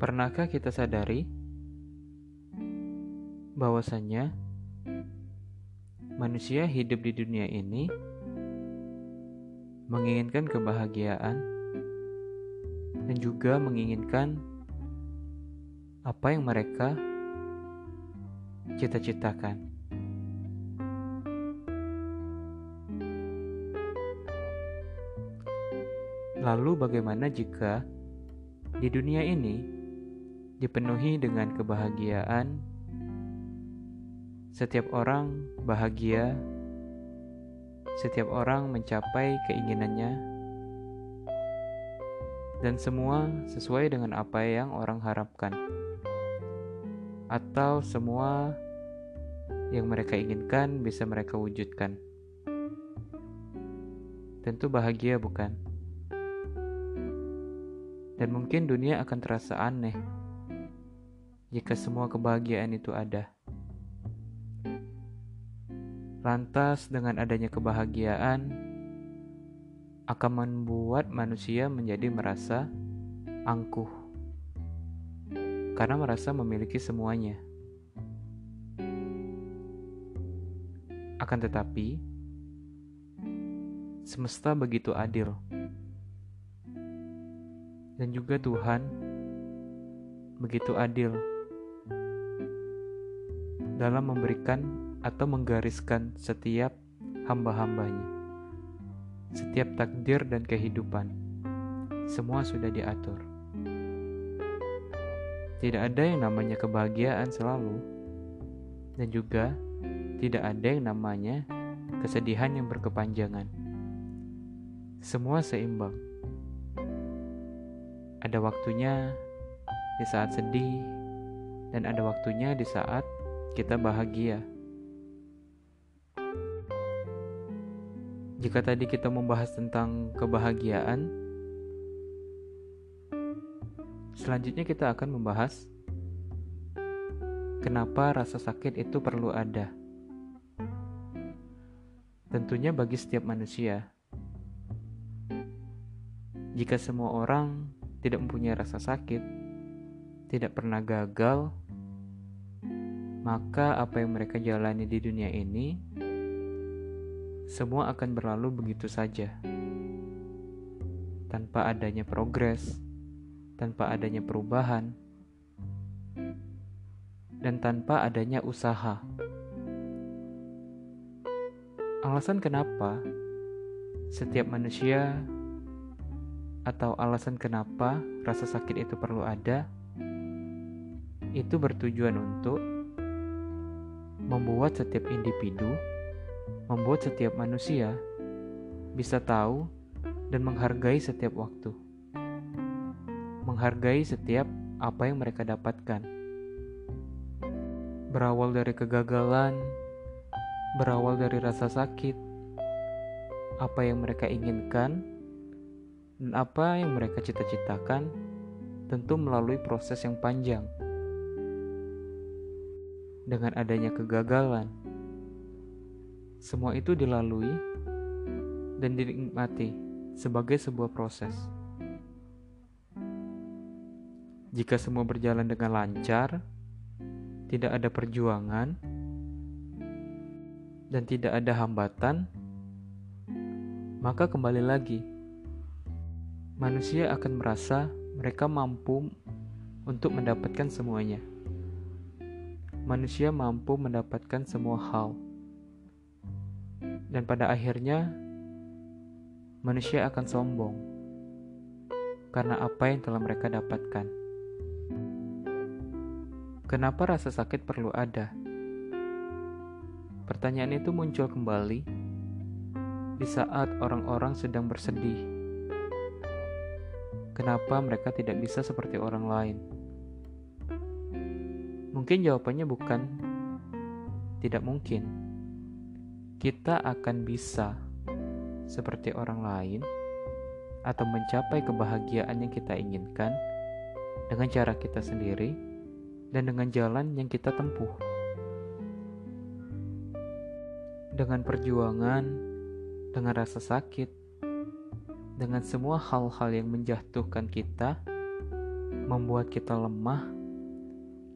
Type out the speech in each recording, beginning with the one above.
Pernahkah kita sadari bahwasannya manusia hidup di dunia ini menginginkan kebahagiaan dan juga menginginkan apa yang mereka cita-citakan. Lalu, bagaimana jika di dunia ini dipenuhi dengan kebahagiaan. Setiap orang bahagia, setiap orang mencapai keinginannya, dan semua sesuai dengan apa yang orang harapkan, atau semua yang mereka inginkan bisa mereka wujudkan. Tentu bahagia, bukan? Dan mungkin dunia akan terasa aneh jika semua kebahagiaan itu ada. Lantas, dengan adanya kebahagiaan, akan membuat manusia menjadi merasa angkuh karena merasa memiliki semuanya. Akan tetapi, semesta begitu adil, dan juga Tuhan begitu adil dalam memberikan atau menggariskan setiap hamba-hambanya. Setiap takdir dan kehidupan, semua sudah diatur. Tidak ada yang namanya kebahagiaan selalu, dan juga tidak ada yang namanya kesedihan yang berkepanjangan. Semua seimbang. Ada waktunya di saat sedih, dan ada waktunya di saat kita bahagia. Jika tadi kita membahas tentang kebahagiaan, selanjutnya kita akan membahas kenapa rasa sakit itu perlu ada. Tentunya bagi setiap manusia. Jika semua orang tidak mempunyai rasa sakit, tidak pernah gagal, maka apa yang mereka jalani di dunia ini semua akan berlalu begitu saja tanpa adanya progres, tanpa adanya perubahan, dan tanpa adanya usaha. Alasan kenapa setiap manusia atau alasan kenapa rasa sakit itu perlu ada itu bertujuan untuk membuat setiap individu, membuat setiap manusia bisa tahu dan menghargai setiap waktu, menghargai setiap apa yang mereka dapatkan. Berawal dari kegagalan, berawal dari rasa sakit, apa yang mereka inginkan, dan apa yang mereka cita-citakan, tentu melalui proses yang panjang dengan adanya kegagalan. Semua itu dilalui dan dinikmati sebagai sebuah proses. Jika semua berjalan dengan lancar, tidak ada perjuangan, dan tidak ada hambatan, maka kembali lagi, manusia akan merasa mereka mampu untuk mendapatkan semuanya manusia mampu mendapatkan semua hal, dan pada akhirnya manusia akan sombong karena apa yang telah mereka dapatkan. Kenapa rasa sakit perlu ada? Pertanyaan itu muncul kembali di saat orang-orang sedang bersedih. Kenapa mereka tidak bisa seperti orang lain? Mungkin jawabannya bukan tidak mungkin. Kita akan bisa seperti orang lain atau mencapai kebahagiaan yang kita inginkan dengan cara kita sendiri dan dengan jalan yang kita tempuh. Dengan perjuangan, dengan rasa sakit, dengan semua hal-hal yang menjatuhkan kita, membuat kita lemah,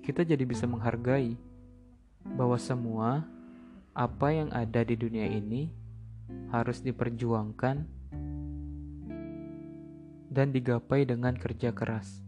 kita jadi bisa menghargai bahwa semua apa yang ada di dunia ini harus diperjuangkan dan digapai dengan kerja keras.